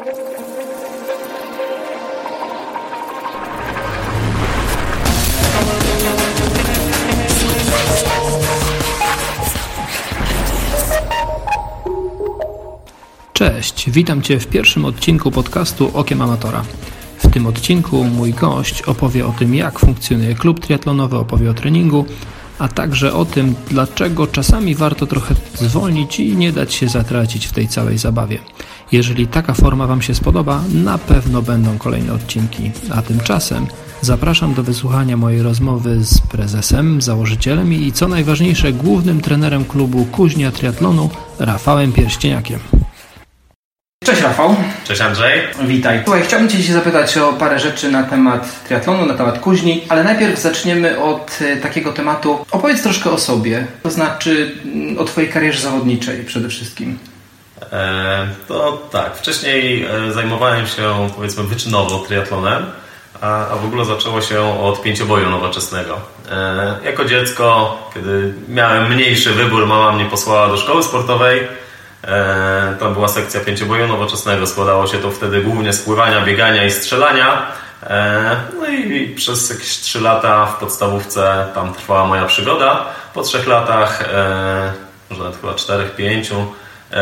Cześć, witam Cię w pierwszym odcinku podcastu Okiem Amatora. W tym odcinku mój gość opowie o tym, jak funkcjonuje klub triatlonowy, opowie o treningu, a także o tym, dlaczego czasami warto trochę zwolnić i nie dać się zatracić w tej całej zabawie. Jeżeli taka forma Wam się spodoba, na pewno będą kolejne odcinki. A tymczasem zapraszam do wysłuchania mojej rozmowy z prezesem, założycielem i co najważniejsze głównym trenerem klubu Kuźnia Triatlonu Rafałem Pierścieniakiem. Cześć Rafał. Cześć Andrzej. Witaj. Słuchaj, chciałbym Cię dzisiaj zapytać o parę rzeczy na temat triatlonu, na temat kuźni, ale najpierw zaczniemy od e, takiego tematu. Opowiedz troszkę o sobie, to znaczy mm, o Twojej karierze zawodniczej przede wszystkim. E, to tak, wcześniej e, zajmowałem się powiedzmy wyczynowo triatlonem, a, w ogóle zaczęło się od pięcioboju nowoczesnego. E, jako dziecko, kiedy miałem mniejszy wybór, mama mnie posłała do szkoły sportowej, to była sekcja pięcioboju nowoczesnego. Składało się to wtedy głównie z pływania, biegania i strzelania. No i przez jakieś 3 lata w podstawówce tam trwała moja przygoda. Po 3 latach, może nawet chyba 4-5,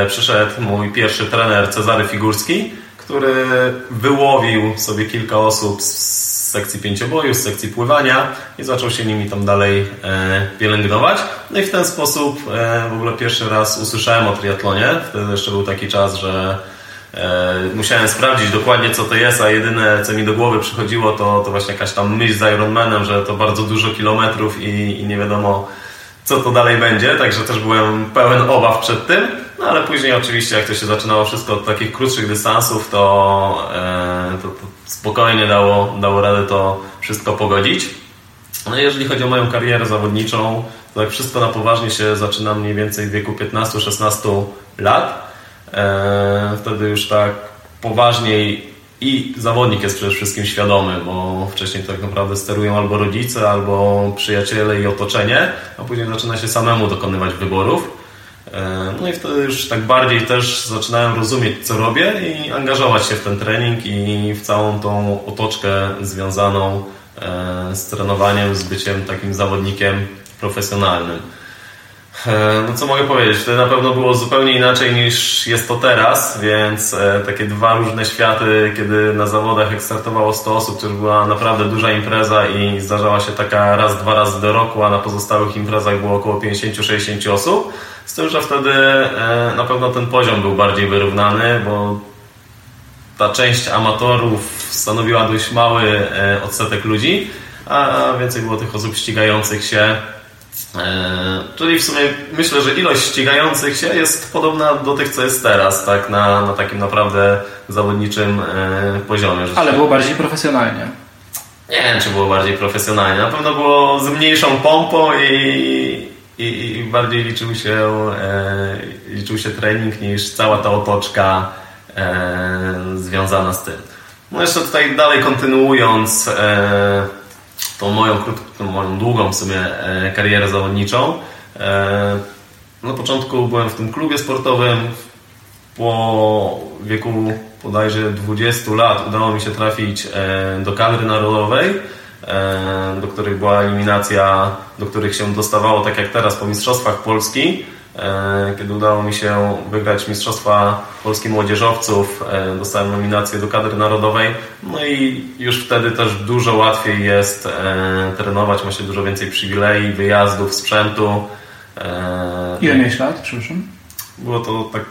przyszedł mój pierwszy trener Cezary Figurski, który wyłowił sobie kilka osób z sekcji pięcioboju, z sekcji pływania i zaczął się nimi tam dalej e, pielęgnować. No i w ten sposób e, w ogóle pierwszy raz usłyszałem o triatlonie. Wtedy jeszcze był taki czas, że e, musiałem sprawdzić dokładnie co to jest, a jedyne co mi do głowy przychodziło to, to właśnie jakaś tam myśl z Ironmanem, że to bardzo dużo kilometrów i, i nie wiadomo co to dalej będzie, także też byłem pełen obaw przed tym, no ale później oczywiście jak to się zaczynało wszystko od takich krótszych dystansów, to, e, to, to spokojnie dało, dało radę to wszystko pogodzić. No jeżeli chodzi o moją karierę zawodniczą, to tak wszystko na poważnie się zaczyna mniej więcej w wieku 15-16 lat. E, wtedy już tak poważniej i zawodnik jest przede wszystkim świadomy, bo wcześniej tak naprawdę sterują albo rodzice, albo przyjaciele i otoczenie, a później zaczyna się samemu dokonywać wyborów. E, no i wtedy już tak bardziej też zaczynałem rozumieć, co robię i angażować się w ten trening i w całą tą otoczkę związaną e, z trenowaniem, z byciem takim zawodnikiem profesjonalnym. E, no co mogę powiedzieć, to na pewno było zupełnie inaczej niż jest to teraz, więc e, takie dwa różne światy, kiedy na zawodach jak startowało 100 osób, to już była naprawdę duża impreza i zdarzała się taka raz, dwa razy do roku, a na pozostałych imprezach było około 50-60 osób. Z tym, że wtedy e, na pewno ten poziom był bardziej wyrównany, bo ta część amatorów stanowiła dość mały odsetek ludzi, a więcej było tych osób ścigających się czyli w sumie myślę, że ilość ścigających się jest podobna do tych, co jest teraz, tak, na, na takim naprawdę zawodniczym e, poziomie. Ale było bardziej profesjonalnie. Nie wiem, czy było bardziej profesjonalnie. Na pewno było z mniejszą pompą i, i, i bardziej liczył się, e, liczył się trening niż cała ta otoczka e, związana z tym. No jeszcze tutaj dalej kontynuując e, tą moją, krótką, moją długą w sumie e, karierę zawodniczą. E, na początku byłem w tym klubie sportowym. Po wieku bodajże 20 lat udało mi się trafić e, do kadry narodowej, do których była eliminacja, do których się dostawało tak jak teraz po Mistrzostwach Polski. E, kiedy udało mi się wygrać Mistrzostwa Polski Młodzieżowców, e, dostałem nominację do kadry narodowej, no i już wtedy też dużo łatwiej jest e, trenować, ma się dużo więcej przywilei, wyjazdów, sprzętu. Ile miałeś lat, przepraszam? Było to tak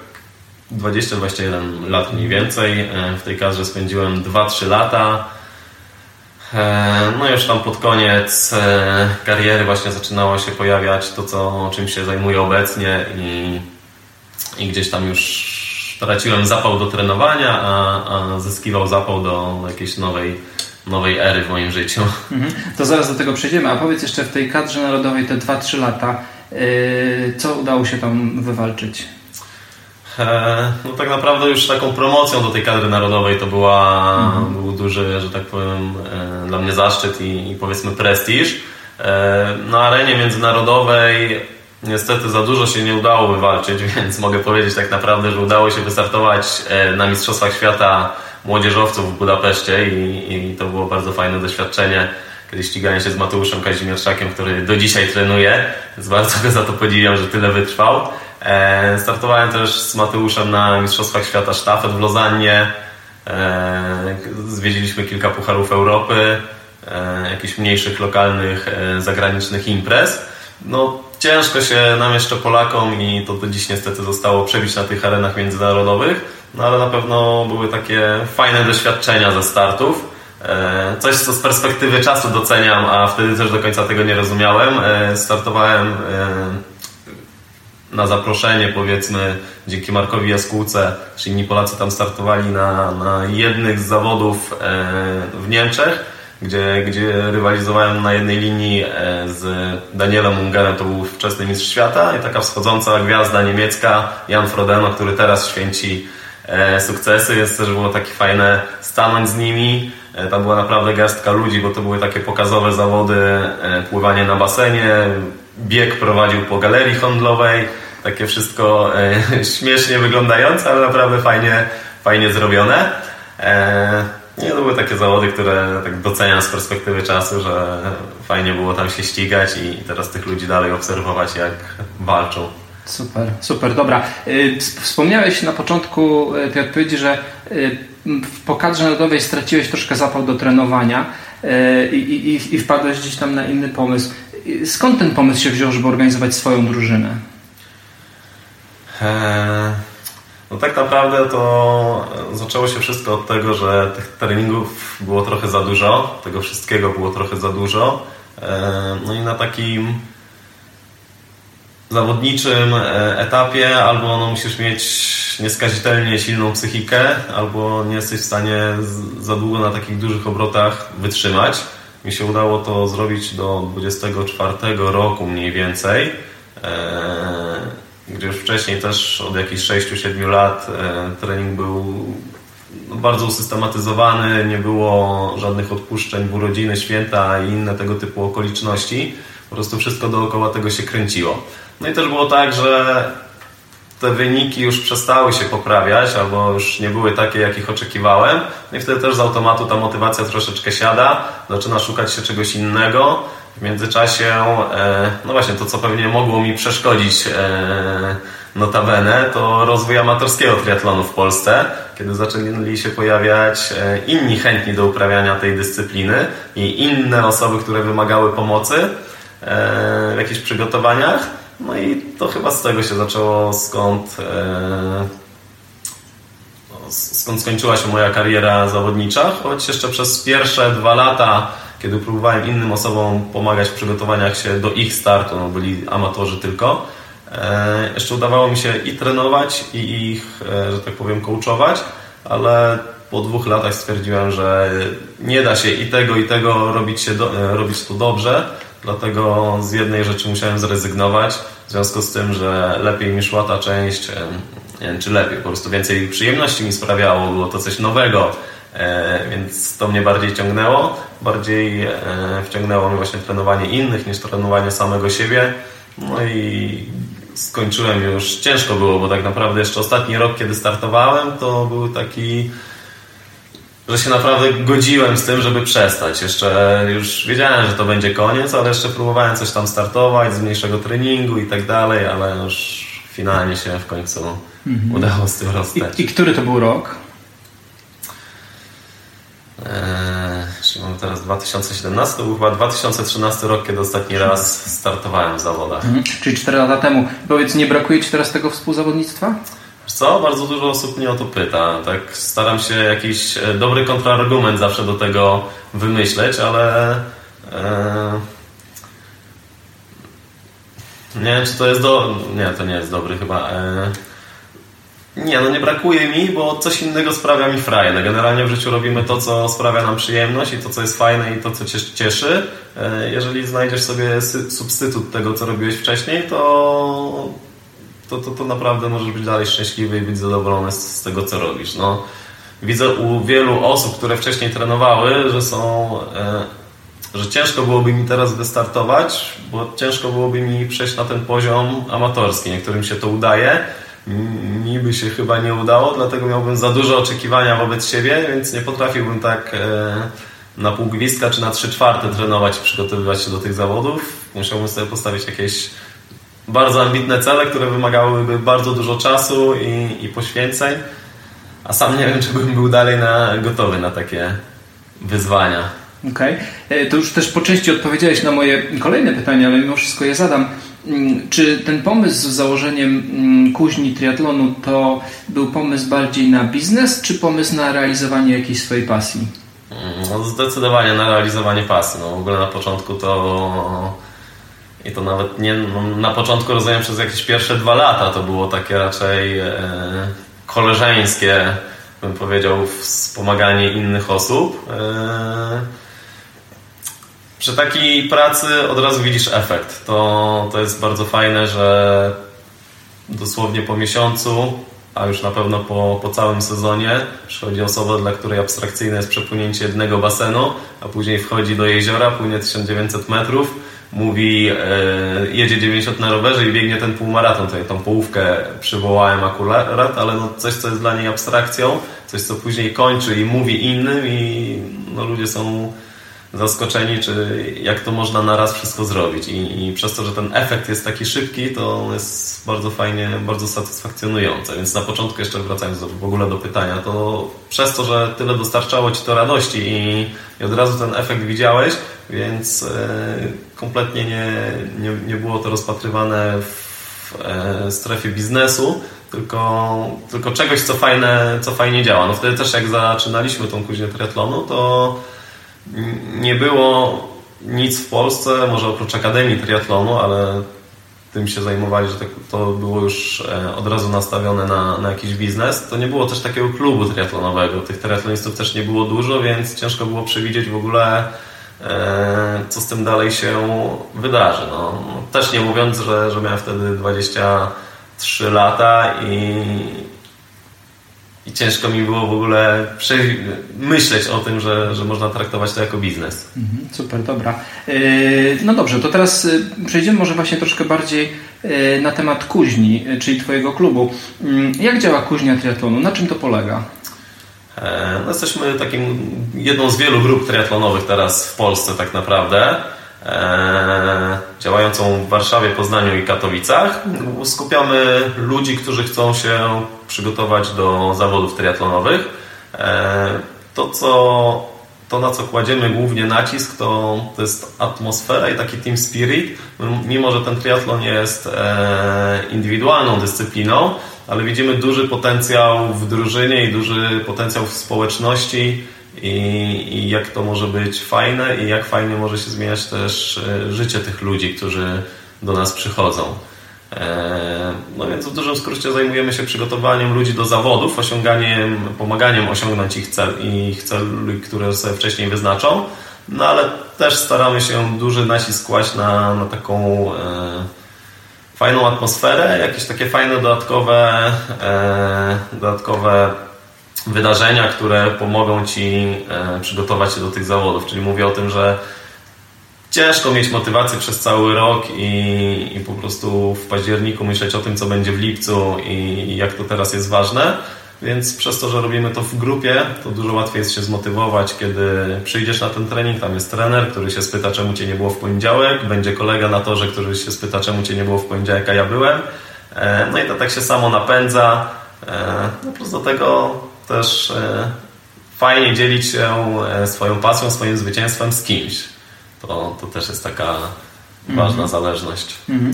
20-21 lat mniej więcej. W tej kadrze spędziłem 2-3 lata. E, no już tam pod koniec e, kariery właśnie zaczynało się pojawiać to, co, czym się zajmuję obecnie i, i gdzieś tam już traciłem zapał do trenowania, a, a zyskiwał zapał do jakiejś nowej, nowej ery w moim życiu. Mhm. To zaraz do tego przejdziemy, a powiedz jeszcze w tej kadrze narodowej te 2-3 lata, yy, co udało się tam wywalczyć? No tak naprawdę już taką promocją do tej kadry narodowej to była, mhm. był duży, że tak powiem, e, dla mnie zaszczyt i, i powiedzmy prestiż. E, na arenie międzynarodowej Niestety za dużo się nie udało wywalczyć, więc mogę powiedzieć tak naprawdę, że udało się wystartować e, na Mistrzostwach Świata młodzieżowców w Budapeszcie i, i to było bardzo fajne doświadczenie kiedy ścigałem się z Mateuszem Kazimierszakiem, który do dzisiaj trenuje, więc bardzo go za to podziwiam, że tyle wytrwał. E, startowałem też z Mateuszem na Mistrzostwach Świata Sztafet w Lozannie. E, zwiedziliśmy kilka pucharów Europy, e, jakichś mniejszych, lokalnych, zagranicznych imprez. No, ciężko się nam jeszcze Polakom i to do dziś niestety zostało przebić na tych arenach międzynarodowych, no ale na pewno były takie fajne doświadczenia ze startów. Coś, co z perspektywy czasu doceniam, a wtedy też do końca tego nie rozumiałem. Startowałem na zaproszenie, powiedzmy, dzięki Markowi Jaskółce, czy inni Polacy tam startowali na, na jednych z zawodów w Niemczech, gdzie, gdzie rywalizowałem na jednej linii z Danielem Ungerem, to był wczesny mistrz świata i taka wschodząca gwiazda niemiecka, Jan Frodeno, który teraz święci sukcesy, więc też było takie fajne stanąć z nimi, E, tam była naprawdę garstka ludzi, bo to były takie pokazowe zawody, e, pływanie na basenie, bieg prowadził po galerii handlowej, takie wszystko e, śmiesznie wyglądające, ale naprawdę fajnie, fajnie zrobione. Nie, to były takie zawody, które tak doceniam z perspektywy czasu, że fajnie było tam się ścigać i teraz tych ludzi dalej obserwować, jak walczą. Super, super, dobra. Wspomniałeś na początku tej odpowiedzi, że po kadrze narodowej straciłeś troszkę zapał do trenowania i, i, i wpadłeś gdzieś tam na inny pomysł. Skąd ten pomysł się wziął, żeby organizować swoją drużynę? Eee, no tak naprawdę to zaczęło się wszystko od tego, że tych treningów było trochę za dużo, tego wszystkiego było trochę za dużo. Eee, no i na takim zawodniczym e, etapie albo no, musisz mieć nieskazitelnie silną psychikę, albo nie jesteś w stanie za długo na takich dużych obrotach wytrzymać. Mi się udało to zrobić do 24 roku mniej więcej, e, gdzie już wcześniej też od jakichś 6-7 lat e, trening był no, bardzo usystematyzowany, nie było żadnych odpuszczeń w urodziny, święta i inne tego typu okoliczności. Po prostu wszystko dookoła tego się kręciło. No i też było tak, że te wyniki już przestały się poprawiać, albo już nie były takie, jakich oczekiwałem. No i wtedy też z automatu ta motywacja troszeczkę siada, zaczyna szukać się czegoś innego. W międzyczasie, e, no właśnie, to co pewnie mogło mi przeszkodzić e, notabene, to rozwój amatorskiego triatlonu w Polsce, kiedy zaczęli się pojawiać e, inni chętni do uprawiania tej dyscypliny i inne osoby, które wymagały pomocy w jakichś przygotowaniach. No i to chyba z tego się zaczęło, skąd, e, skąd skończyła się moja kariera zawodnicza, choć jeszcze przez pierwsze dwa lata, kiedy próbowałem innym osobom pomagać w przygotowaniach się do ich startu, no byli amatorzy tylko, e, jeszcze udawało mi się i trenować, i ich, e, że tak powiem, coachować, ale po dwóch latach stwierdziłem, że nie da się i tego, i tego robić, się do, robić tu dobrze, Dlatego z jednej rzeczy musiałem zrezygnować, w związku z tym, że lepiej mi szła ta część, nie wiem, czy lepiej, po prostu więcej przyjemności mi sprawiało, było to coś nowego, e, więc to mnie bardziej ciągnęło. Bardziej e, wciągnęło mnie właśnie trenowanie innych niż trenowanie samego siebie. No i skończyłem już. Ciężko było, bo tak naprawdę jeszcze ostatni rok, kiedy startowałem, to był taki że się naprawdę godziłem z tym, żeby przestać. Jeszcze już wiedziałem, że to będzie koniec, ale jeszcze próbowałem coś tam startować z mniejszego treningu i tak dalej, ale już finalnie się w końcu mhm. udało z tym rozstać. I, I, który to był rok? Eee, mamy teraz 2017, to był chyba 2013 rok, kiedy ostatni raz startowałem w zawodach. Mhm. Czyli 4 lata temu. Powiedz, nie brakuje Ci teraz tego współzawodnictwa? Co? Bardzo dużo osób mnie o to pyta. Tak staram się jakiś e, dobry kontrargument zawsze do tego wymyśleć, ale e, nie wiem, czy to jest do... Nie, to nie jest dobry chyba. E, nie, no nie brakuje mi, bo coś innego sprawia mi frajdę. Generalnie w życiu robimy to, co sprawia nam przyjemność i to, co jest fajne i to, co cię cieszy. Jeżeli znajdziesz sobie substytut tego, co robiłeś wcześniej, to to, to, to naprawdę możesz być dalej szczęśliwy i być zadowolony z, z tego, co robisz. No, widzę u wielu osób, które wcześniej trenowały, że są, e, że ciężko byłoby mi teraz wystartować, bo ciężko byłoby mi przejść na ten poziom amatorski. Niektórym się to udaje, mi by się chyba nie udało, dlatego miałbym za duże oczekiwania wobec siebie, więc nie potrafiłbym tak e, na pół gwizdka czy na trzy czwarte trenować i przygotowywać się do tych zawodów. Musiałbym sobie postawić jakieś bardzo ambitne cele, które wymagałyby bardzo dużo czasu i, i poświęceń, a sam nie wiem, czy bym był dalej na, gotowy na takie wyzwania. Okej. Okay. E, to już też po części odpowiedziałeś na moje kolejne pytanie, ale mimo wszystko je zadam. Mm, czy ten pomysł z założeniem mm, kuźni triatlonu to był pomysł bardziej na biznes, czy pomysł na realizowanie jakiejś swojej pasji? Mm, no zdecydowanie na realizowanie pasji. No w ogóle na początku to i to nawet nie no na początku rozumiem przez jakieś pierwsze dwa lata to było takie raczej e, koleżeńskie, bym powiedział, wspomaganie innych osób. E, przy takiej pracy od razu widzisz efekt. To, to jest bardzo fajne, że dosłownie po miesiącu, a już na pewno po, po całym sezonie przychodzi osoba, dla której abstrakcyjne jest przepłynięcie jednego basenu, a później wchodzi do jeziora, płynie 1900 metrów, mówi, e, jedzie 90 na rowerze i biegnie ten półmaraton. Tutaj tą połówkę przywołałem akurat, ale no coś, co jest dla niej abstrakcją, coś, co później kończy i mówi innym i no, ludzie są zaskoczeni, czy jak to można na raz wszystko zrobić. I, I, przez to, że ten efekt jest taki szybki, to jest bardzo fajnie, bardzo satysfakcjonujące. Więc na początku, jeszcze wracając do, w ogóle do pytania, to przez to, że tyle dostarczało Ci to radości i, i od razu ten efekt widziałeś, więc e, kompletnie nie, nie, nie było to rozpatrywane w e, strefie biznesu, tylko, tylko czegoś, co fajne, co fajnie działa. No wtedy też jak zaczynaliśmy tą kuźnię triatlonu, to nie było nic w Polsce, może oprócz Akademii Triatlonu, ale tym się zajmowali, że tak, to było już e, od razu nastawione na, na jakiś biznes. To nie było też takiego klubu triatlonowego. Tych triatlonistów też nie było dużo, więc ciężko było przewidzieć w ogóle, co z tym dalej się wydarzy. No, też nie mówiąc, że, że miałem wtedy 23 lata i, i ciężko mi było w ogóle myśleć o tym, że, że można traktować to jako biznes. Mhm, super, dobra. E, no dobrze, to teraz e, przejdziemy może właśnie troszkę bardziej e, na temat kuźni, czyli Twojego klubu. Mm, jak działa kuźnia triatlonu? Na czym to polega? No jesteśmy takim jedną z wielu grup triatlonowych teraz w Polsce tak naprawdę. E, działającą w Warszawie, Poznaniu i Katowicach. Skupiamy ludzi, którzy chcą się przygotować do zawodów triatlonowych. E, to, co, to na co kładziemy głównie nacisk, to, to jest atmosfera i taki team spirit. Mimo, że ten triatlon jest e, indywidualną dyscypliną, ale widzimy duży potencjał w drużynie i duży potencjał w społeczności i, i jak to może być fajne i jak fajnie może się zmieniać też e, życie tych ludzi, którzy do nas przychodzą. E, no więc w dużym skrócie zajmujemy się przygotowaniem ludzi do zawodów, osiąganiem, pomaganiem osiągnąć ich cel i ich cel, które sobie wcześniej wyznaczą, no ale też staramy się duży nacisk kłaść na, na taką e, fajną atmosferę, jakieś takie fajne dodatkowe, e, dodatkowe wydarzenia, które pomogą Ci e, przygotować się do tych zawodów. Czyli mówię o tym, że ciężko mieć motywację przez cały rok i, i po prostu w październiku myśleć o tym, co będzie w lipcu i jak to teraz jest ważne. Więc przez to, że robimy to w grupie, to dużo łatwiej jest się zmotywować, kiedy przyjdziesz na ten trening, tam jest trener, który się spyta, czemu Cię nie było w poniedziałek, będzie kolega na torze, który się spyta, czemu Cię nie było w poniedziałek, a ja byłem. E, no i to tak się samo napędza. E, no plus do tego też e, fajnie dzielić się swoją pasją, swoim zwycięstwem z kimś. To, to też jest taka ważna mm -hmm. zależność. -hmm.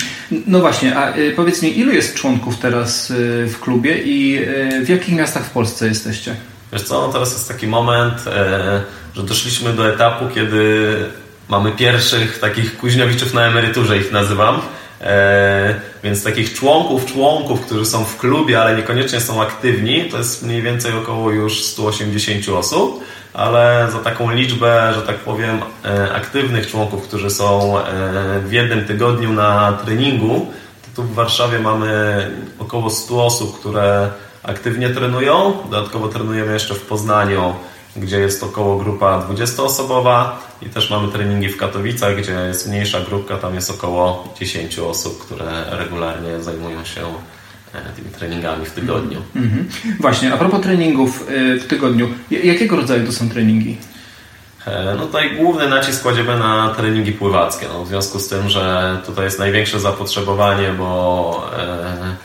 No właśnie, a e, powiedz mi, ilu jest członków teraz w klubie i w jakich miastach w Polsce jesteście? Wiesz co, no teraz jest taki moment, że doszliśmy do etapu, kiedy mamy pierwszych takich kuźniowiczów na emeryturze, ich nazywam. E, więc takich członków, członków, którzy są w klubie, ale niekoniecznie są aktywni, to jest mniej więcej około już 180 osób, ale za taką liczbę, że tak powiem, e, aktywnych członków, którzy są e, w jednym tygodniu na treningu, to tu w Warszawie mamy około 100 osób, które aktywnie trenują. Dodatkowo trenujemy jeszcze w Poznaniu gdzie jest około grupa 20-osobowa i też mamy treningi w Katowicach, gdzie jest mniejsza grupka, tam jest około 10 osób, które regularnie zajmują się e, tymi treningami w tygodniu. Mhm. Właśnie, a propos treningów e, w tygodniu, jakiego rodzaju to są treningi? E, no tutaj główny nacisk kładziemy na treningi pływackie, no w związku z tym, że tutaj jest największe zapotrzebowanie, bo e,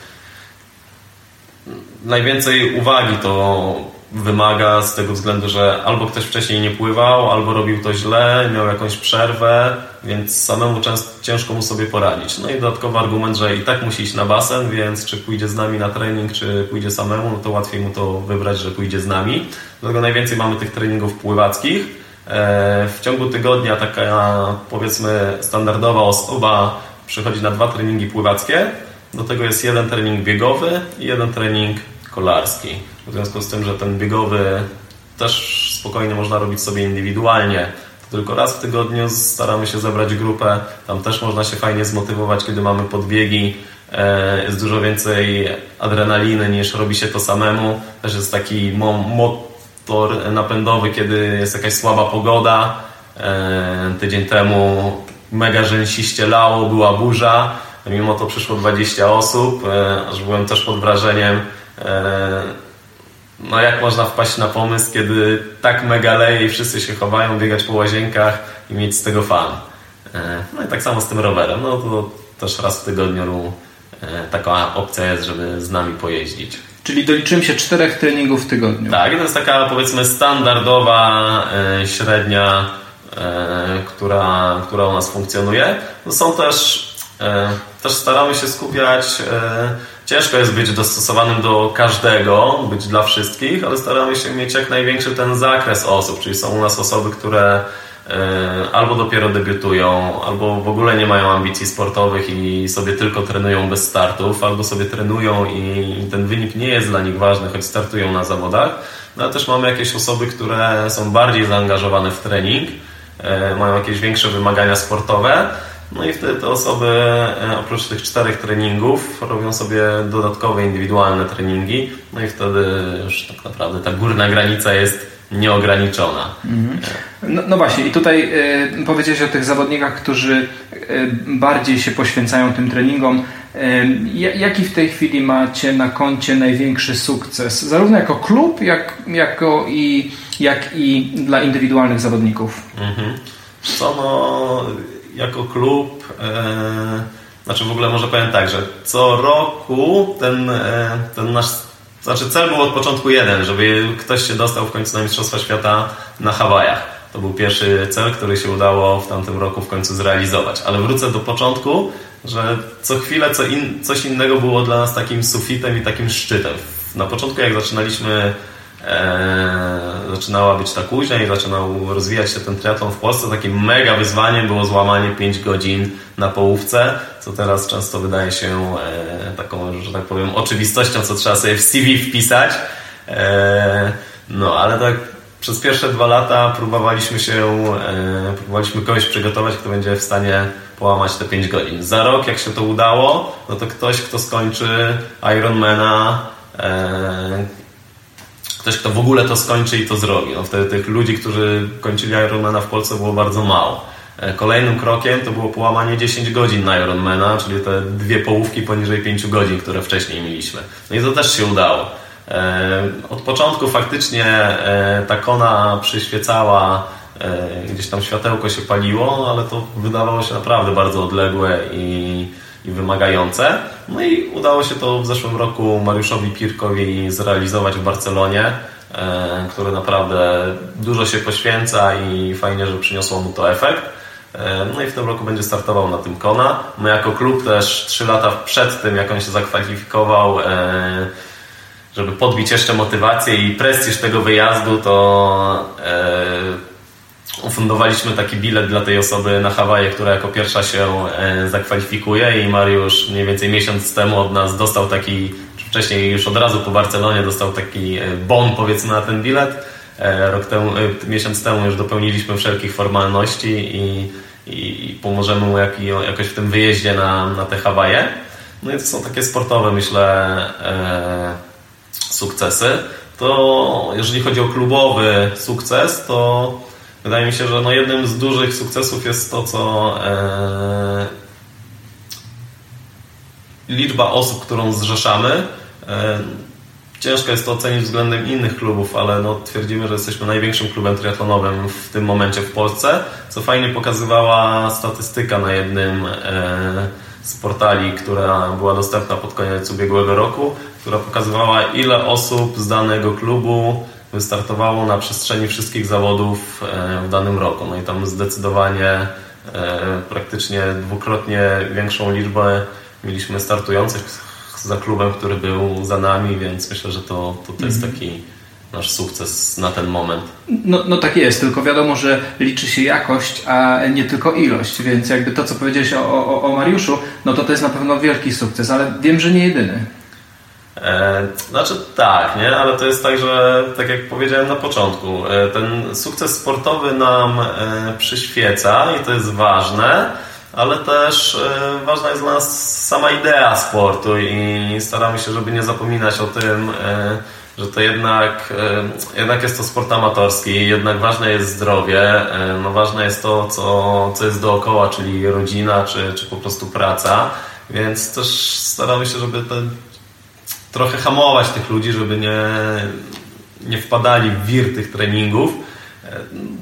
najwięcej uwagi to wymaga z tego względu, że albo ktoś wcześniej nie pływał, albo robił to źle, miał jakąś przerwę, więc samemu często, ciężko mu sobie poradzić. No i dodatkowy argument, że i tak musi iść na basen, więc czy pójdzie z nami na trening, czy pójdzie samemu, no to łatwiej mu to wybrać, że pójdzie z nami. Dlatego najwięcej mamy tych treningów pływackich. E, w ciągu tygodnia taka powiedzmy standardowa osoba przychodzi na dwa treningi pływackie. Do tego jest jeden trening biegowy i jeden trening kolarski. W związku z tym, że ten biegowy też spokojnie można robić sobie indywidualnie, tylko raz w tygodniu staramy się zebrać grupę. Tam też można się fajnie zmotywować, kiedy mamy podbiegi. E, jest dużo więcej adrenaliny niż robi się to samemu. Też jest taki motor napędowy, kiedy jest jakaś słaba pogoda. E, tydzień temu mega rzęsiście lało, była burza. Mimo to przyszło 20 osób, e, aż byłem też pod wrażeniem no jak można wpaść na pomysł, kiedy tak mega leje i wszyscy się chowają, biegać po łazienkach i mieć z tego fan. E, no i tak samo z tym rowerem. No to też raz w tygodniu e, taka opcja jest, żeby z nami pojeździć. Czyli doliczyłem się czterech treningów w tygodniu. Tak, to jest taka powiedzmy standardowa e, średnia, która, która u nas funkcjonuje. No są też, też staramy się skupiać Ciężko jest być dostosowanym do każdego, być dla wszystkich, ale staramy się mieć jak największy ten zakres osób, czyli są u nas osoby, które e, albo dopiero debiutują, albo w ogóle nie mają ambicji sportowych i sobie tylko trenują bez startów, albo sobie trenują i ten wynik nie jest dla nich ważny, choć startują na zawodach. No ale też mamy jakieś osoby, które są bardziej zaangażowane w trening, e, mają jakieś większe wymagania sportowe no i wtedy te osoby e, oprócz tych czterech treningów robią sobie dodatkowe indywidualne treningi, no i wtedy już tak naprawdę ta górna granica jest nieograniczona. Mhm. No, no, właśnie, i tutaj y, powiedziałeś o tych zawodnikach, którzy y, bardziej się poświęcają tym treningom. Y, jaki w tej chwili macie na koncie największy sukces? Zarówno jako klub, jak, jako i, jak i dla indywidualnych zawodników. Mhm. Co no jako klub, e, znaczy w ogóle może powiem tak, że co roku ten, e, ten nasz, znaczy cel był od początku jeden, żeby ktoś się dostał w końcu na Mistrzostwa Świata na Hawajach. To był pierwszy cel, który się udało w tamtym roku w końcu zrealizować. Ale wrócę do początku, że co chwilę co in, coś innego było dla nas takim sufitem i takim szczytem. Na początku jak zaczynaliśmy zaczynała być ta kuźnia i zaczynał rozwijać się ten triatlon w Polsce. Takim mega wyzwaniem było złamanie 5 godzin na połówce, co teraz często wydaje się e, taką, że tak powiem, oczywistością, co trzeba sobie w CV wpisać. E, no, ale tak przez pierwsze dwa lata próbowaliśmy się, e, próbowaliśmy kogoś przygotować, kto będzie w stanie połamać te 5 godzin. Za rok, jak się to udało, no to ktoś, kto skończy Ironmana, e, ktoś, kto w ogóle to skończy i to zrobi. No wtedy tych ludzi, którzy kończyli Ironmana w Polsce było bardzo mało. E, kolejnym krokiem to było połamanie 10 godzin na Ironmana, czyli te dwie połówki poniżej 5 godzin, które wcześniej mieliśmy. No i to też się udało. E, od początku faktycznie e, ta kona przyświecała, gdzieś tam światełko się paliło, ale to wydawało się naprawdę bardzo odległe i i wymagające. No i udało się to w zeszłym roku Mariuszowi Pirkowi zrealizować w Barcelonie, e, który naprawdę dużo się poświęca i fajnie, że przyniosło mu to efekt. E, no i w tym roku będzie startował na tym Kona. My jako klub też 3 lata przed tym, jak on się zakwalifikował, e, żeby podbić jeszcze motywację i prestiż tego wyjazdu, to ufundowaliśmy taki bilet dla tej osoby na Hawaje, która jako pierwsza się e, zakwalifikuje i Mariusz mniej więcej miesiąc temu od nas dostał taki, wcześniej już od razu po Barcelonie dostał taki e, bon powiedzmy na ten bilet. E, rok temu, miesiąc temu już dopełniliśmy wszelkich formalności i, i pomożemy mu jak, jakoś w tym wyjeździe na, na te Hawaje. No i to są takie sportowe myślę sukcesy. to jeżeli chodzi o klubowy sukces, to wydaje mi się, że no jednym z dużych sukcesów jest to, co e, liczba osób, którą zrzeszamy. E, ciężko jest to ocenić względem innych klubów, ale no, twierdzimy, że jesteśmy największym klubem triatlonowym w tym momencie w Polsce, co fajnie pokazywała statystyka na jednym e, z portali, która była dostępna pod koniec ubiegłego roku, która pokazywała ile osób z danego klubu wystartowało na przestrzeni wszystkich zawodów e, w danym roku. No i tam zdecydowanie e, praktycznie dwukrotnie większą liczbę mieliśmy startujących za klubem, który był za nami, więc myślę, że to, to, to jest mhm. taki nasz sukces na ten moment. No, no tak jest, tylko wiadomo, że liczy się jakość, a nie tylko ilość, więc jakby to, co powiedziałeś o, o, o Mariuszu, no to to jest na pewno wielki sukces, ale wiem, że nie jedyny. E, znaczy tak, nie? ale to jest tak, że tak jak powiedziałem na początku, e, ten sukces sportowy nam e, przyświeca i to jest ważne, ale też ważna jest dla nas sama idea sportu i staramy się, żeby nie zapominać o tym, że to jednak, jednak jest to sport amatorski, jednak ważne jest zdrowie, no ważne jest to, co, co jest dookoła, czyli rodzina, czy, czy po prostu praca, więc też staramy się, żeby ten, trochę hamować tych ludzi, żeby nie, nie wpadali w wir tych treningów,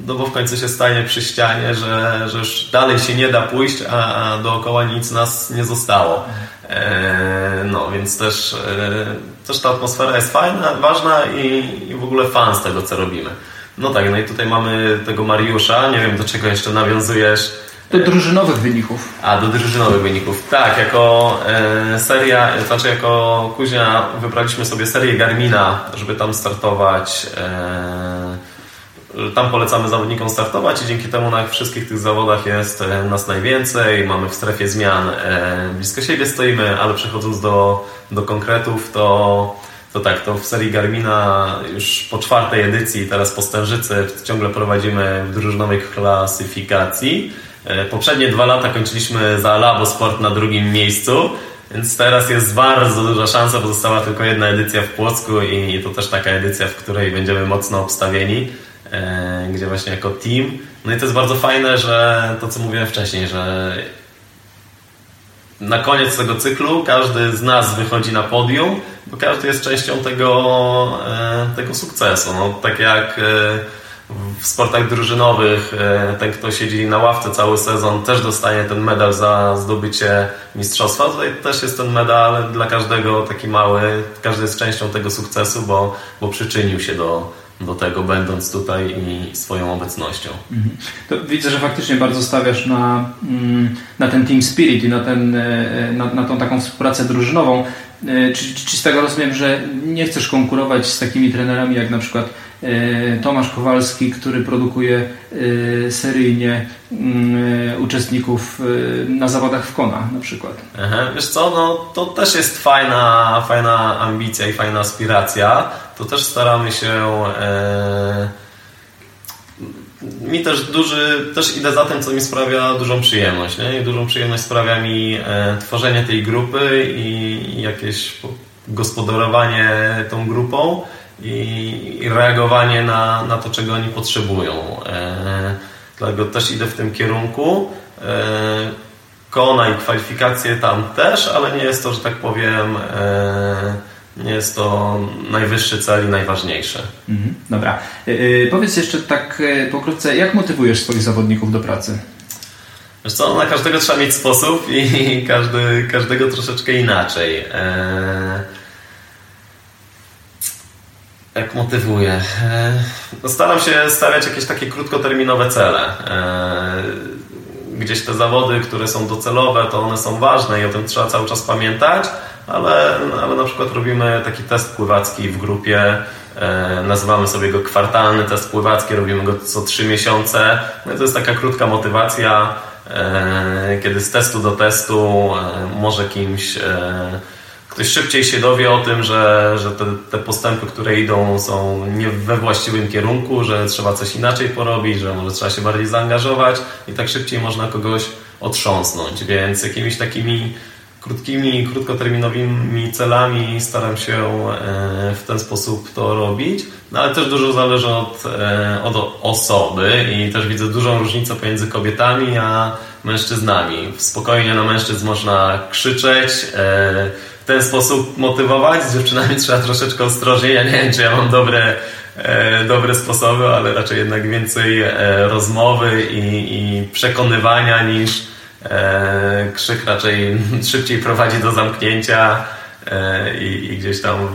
no bo w końcu się stanie przy ścianie, że, że już dalej się nie da pójść, a, a dookoła nic nas nie zostało. E, no więc też, e, też ta atmosfera jest fajna, ważna i, i w ogóle fan z tego, co robimy. No tak, no i tutaj mamy tego Mariusza, nie wiem do czego jeszcze nawiązujesz. Do drużynowych wyników. A, do drużynowych wyników. Tak, jako e, seria, znaczy jako Kuzia wybraliśmy sobie serię Garmina, żeby tam startować e, tam polecamy zawodnikom startować i dzięki temu na wszystkich tych zawodach jest e, nas najwięcej. Mamy w strefie zmian e, blisko siebie stoimy, ale przechodząc do, do konkretów, to, to tak, to w serii Garmina już po czwartej edycji, teraz po Stężycy ciągle prowadzimy w drużynowej klasyfikacji. E, poprzednie dwa lata kończyliśmy za Labo Sport na drugim miejscu. Więc teraz jest bardzo duża szansa, bo została tylko jedna edycja w Płocku i to też taka edycja, w której będziemy mocno obstawieni. E, gdzie właśnie jako team. No i to jest bardzo fajne, że to co mówiłem wcześniej, że na koniec tego cyklu każdy z nas wychodzi na podium, bo każdy jest częścią tego, e, tego sukcesu. No, tak jak w sportach drużynowych ten, kto siedzi na ławce cały sezon, też dostanie ten medal za zdobycie mistrzostwa. Tutaj też jest ten medal dla każdego taki mały, każdy jest częścią tego sukcesu, bo, bo przyczynił się do, do tego, będąc tutaj i swoją obecnością. Mhm. Widzę, że faktycznie bardzo stawiasz na, mm, na ten team spirit i na, ten, e, na, na tą taką współpracę drużynową. E, czy, czy z tego rozumiem, że nie chcesz konkurować z takimi trenerami jak na przykład e, Tomasz Kowalski, który produkuje seryjnie mm, uczestników na zawodach w Kona na przykład. Aha, wiesz co, no to też jest fajna, fajna ambicja i fajna aspiracja to też staramy się. E, mi też duży, też idę za tym, co mi sprawia dużą przyjemność. Nie? I dużą przyjemność sprawia mi e, tworzenie tej grupy i jakieś gospodarowanie tą grupą i, i reagowanie na, na to, czego oni potrzebują. E, dlatego też idę w tym kierunku. E, Kona i kwalifikacje tam też, ale nie jest to, że tak powiem. E, nie jest to najwyższy cel i najważniejszy. Mhm, dobra. Powiedz jeszcze tak pokrótce, jak motywujesz swoich zawodników do pracy? Wiesz co, na każdego trzeba mieć sposób i każdy, każdego troszeczkę inaczej. Jak motywuję? No staram się stawiać jakieś takie krótkoterminowe cele. Gdzieś te zawody, które są docelowe, to one są ważne i o tym trzeba cały czas pamiętać ale, ale na przykład robimy taki test pływacki w grupie, e, nazywamy sobie go kwartalny test pływacki, robimy go co trzy miesiące. No i to jest taka krótka motywacja, e, kiedy z testu do testu e, może kimś ktoś szybciej się dowie o tym, że, że te, te, postępy, które idą są nie we właściwym kierunku, że trzeba coś inaczej porobić, że może trzeba się bardziej zaangażować i tak szybciej można kogoś otrząsnąć, więc jakimiś takimi krótkimi, krótkoterminowymi celami staram się e, w ten sposób to robić, no ale też dużo zależy od, e, od osoby i też widzę dużą różnicę pomiędzy kobietami a mężczyznami. Spokojnie na mężczyzn można krzyczeć, e, ten sposób motywować, z dziewczynami trzeba troszeczkę ostrożniej. Ja nie wiem, czy ja mam dobre, dobre sposoby, ale raczej jednak więcej rozmowy i, i przekonywania niż E, krzyk raczej szybciej prowadzi do zamknięcia e, i, i gdzieś tam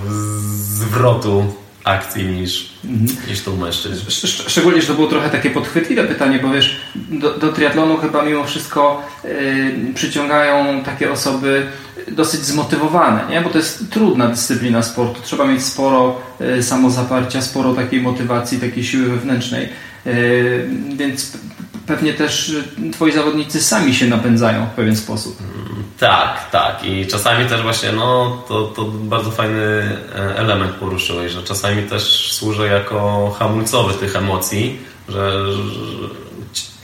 zwrotu akcji niż, mhm. niż tu mężczyzn. Szczególnie, że to było trochę takie podchwytliwe pytanie, bo wiesz, do, do triatlonu chyba mimo wszystko yy, przyciągają takie osoby dosyć zmotywowane, nie? bo to jest trudna dyscyplina sportu. Trzeba mieć sporo yy, samozaparcia, sporo takiej motywacji, takiej siły wewnętrznej. Yy, więc pewnie też twoi zawodnicy sami się napędzają w pewien sposób. Tak, tak. I czasami też właśnie, no, to, to bardzo fajny e, element poruszyłeś, że czasami też służy jako hamulcowy tych emocji, że, że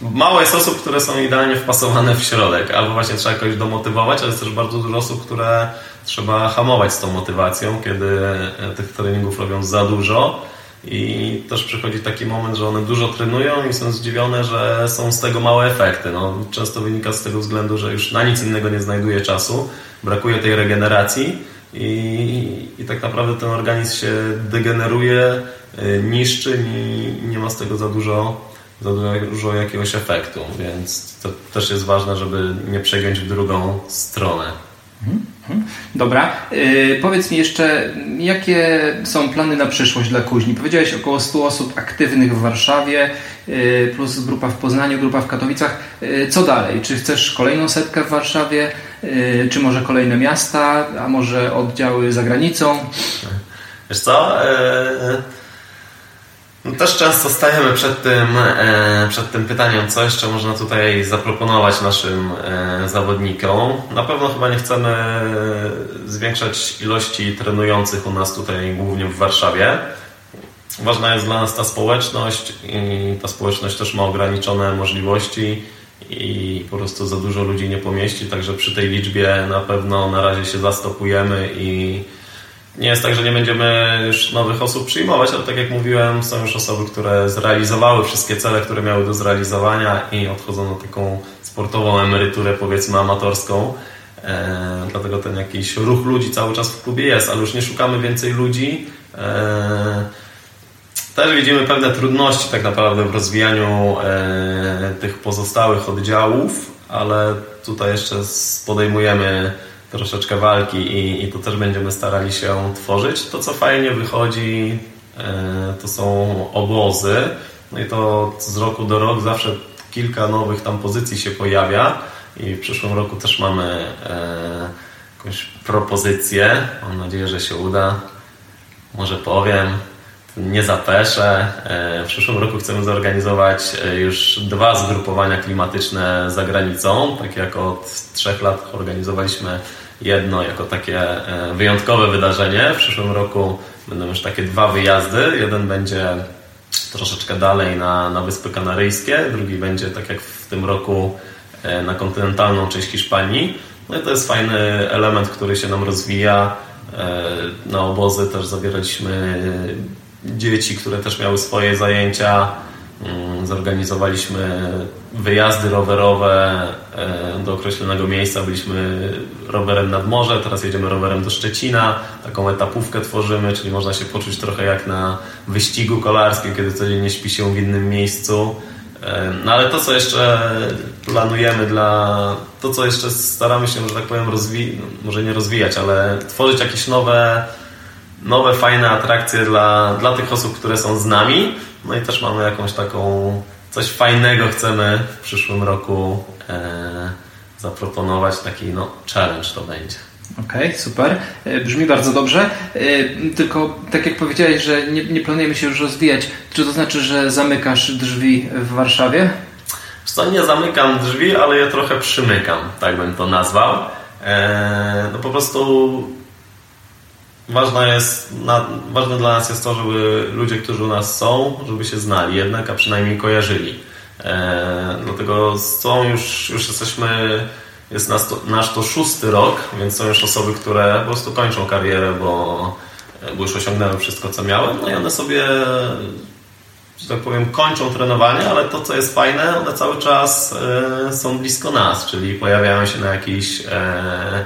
mało jest osób, które są idealnie wpasowane w środek, albo właśnie trzeba jakoś domotywować, ale jest też bardzo dużo osób, które trzeba hamować z tą motywacją, kiedy e, tych treningów robią za dużo i też przychodzi taki moment, że one dużo trenują i są zdziwione, że są z tego małe efekty. No, często wynika z tego względu, że już na nic innego nie znajduje czasu, brakuje tej regeneracji i, i tak naprawdę ten organizm się degeneruje, y, niszczy i nie ma z tego za dużo, za dużo jakiegoś efektu, więc to też jest ważne, żeby nie przegiąć w drugą stronę. Mhm. Dobra. Yy, powiedz mi jeszcze, jakie są plany na przyszłość dla Kuźni? Powiedziałeś około 100 osób aktywnych w Warszawie, yy, plus grupa w Poznaniu, grupa w Katowicach. Yy, co dalej? Czy chcesz kolejną setkę w Warszawie? Y, czy może kolejne miasta? A może oddziały za granicą? Wiesz co? No też często stajemy przed tym, e, przed tym pytaniem, co jeszcze można tutaj zaproponować naszym e, zawodnikom. Na pewno chyba nie chcemy zwiększać ilości trenujących u nas tutaj, głównie w Warszawie. Ważna jest dla nas ta społeczność i ta społeczność też ma ograniczone możliwości i po prostu za dużo ludzi nie pomieści, także przy tej liczbie na pewno na razie się zastopujemy i nie jest tak, że nie będziemy już nowych osób przyjmować, ale tak jak mówiłem, są już osoby, które zrealizowały wszystkie cele, które miały do zrealizowania i odchodzą na taką sportową emeryturę, powiedzmy amatorską. E, dlatego ten jakiś ruch ludzi cały czas w klubie jest, ale już nie szukamy więcej ludzi. E, też widzimy pewne trudności tak naprawdę w rozwijaniu e, tych pozostałych oddziałów, ale tutaj jeszcze podejmujemy troszeczkę walki i, i to też będziemy starali się tworzyć. To, co fajnie wychodzi, e, to są obozy. No i to z roku do roku zawsze kilka nowych tam pozycji się pojawia i w przyszłym roku też mamy e, jakąś propozycję. Mam nadzieję, że się uda. Może powiem, nie zapeszę. E, w przyszłym roku chcemy zorganizować już dwa zgrupowania klimatyczne za granicą. Tak jak od trzech lat organizowaliśmy jedno jako takie e, wyjątkowe wydarzenie. W przyszłym roku będą już takie dwa wyjazdy. Jeden będzie troszeczkę dalej na, na Wyspy Kanaryjskie, drugi będzie tak jak w tym roku e, na kontynentalną część Hiszpanii. No i to jest fajny element, który się nam rozwija. E, na obozy też zabieraliśmy dzieci, które też miały swoje zajęcia Mm, zorganizowaliśmy wyjazdy rowerowe e, do określonego miejsca. Byliśmy rowerem nad morze, teraz jedziemy rowerem do Szczecina. Taką etapówkę tworzymy, czyli można się poczuć trochę jak na wyścigu kolarskim, kiedy codziennie śpi się w innym miejscu. E, no ale to, co jeszcze planujemy dla... To, co jeszcze staramy się, że tak powiem, rozwijać, no, może nie rozwijać, ale tworzyć jakieś nowe nowe, fajne atrakcje dla, dla tych osób, które są z nami. No i też mamy jakąś taką, coś fajnego chcemy w przyszłym roku e, zaproponować. Taki no, challenge to będzie. Okej, okay, super. E, brzmi bardzo dobrze. E, tylko tak jak powiedziałeś, że nie, nie, planujemy się już rozwijać, czy to znaczy, że zamykasz drzwi w Warszawie? Co nie zamykam drzwi, ale je trochę przymykam, tak bym to nazwał. E, no po prostu ważne jest, na, ważne dla nas jest to, żeby ludzie, którzy u nas są, żeby się znali jednak, a przynajmniej kojarzyli. E, dlatego całą już, już jesteśmy jest nasz to, nasz to szósty rok, więc są już osoby, które po prostu kończą karierę, bo, bo już osiągnęły wszystko, co miały, no i one sobie że tak powiem, kończą trenowanie, ale to, co jest fajne, one cały czas e, są blisko nas, czyli pojawiają się na jakichś, e,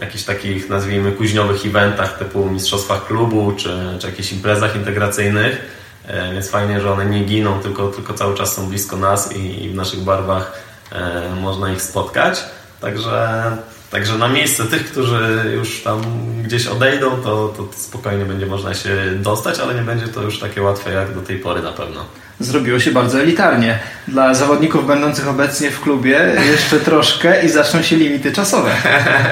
jakichś takich, nazwijmy, kuźniowych eventach typu mistrzostwach klubu, czy, czy jakichś imprezach integracyjnych, e, więc fajnie, że one nie giną, tylko, tylko cały czas są blisko nas i, i w naszych barwach e, można ich spotkać. Także Także na miejsce tych, którzy już tam gdzieś odejdą, to, to spokojnie będzie można się dostać, ale nie będzie to już takie łatwe jak do tej pory na pewno. Zrobiło się bardzo elitarnie. Dla zawodników będących obecnie w klubie jeszcze troszkę i zaczną się limity czasowe.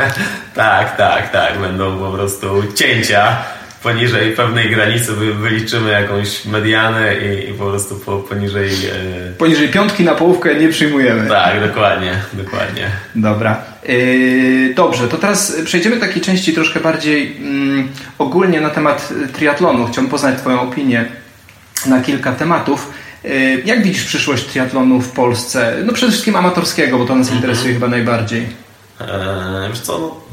tak, tak, tak. Będą po prostu cięcia poniżej pewnej granicy wyliczymy jakąś medianę i, i po prostu po, poniżej... E... Poniżej piątki na połówkę nie przyjmujemy. Tak, dokładnie, dokładnie. Dobra. Yy, dobrze, to teraz przejdziemy do takiej części troszkę bardziej mm, ogólnie na temat triatlonu. Chciałbym poznać Twoją opinię na kilka tematów. Yy, jak widzisz przyszłość triatlonu w Polsce? No przede wszystkim amatorskiego, bo to nas mm -hmm. interesuje chyba najbardziej. Eee, wiesz co, no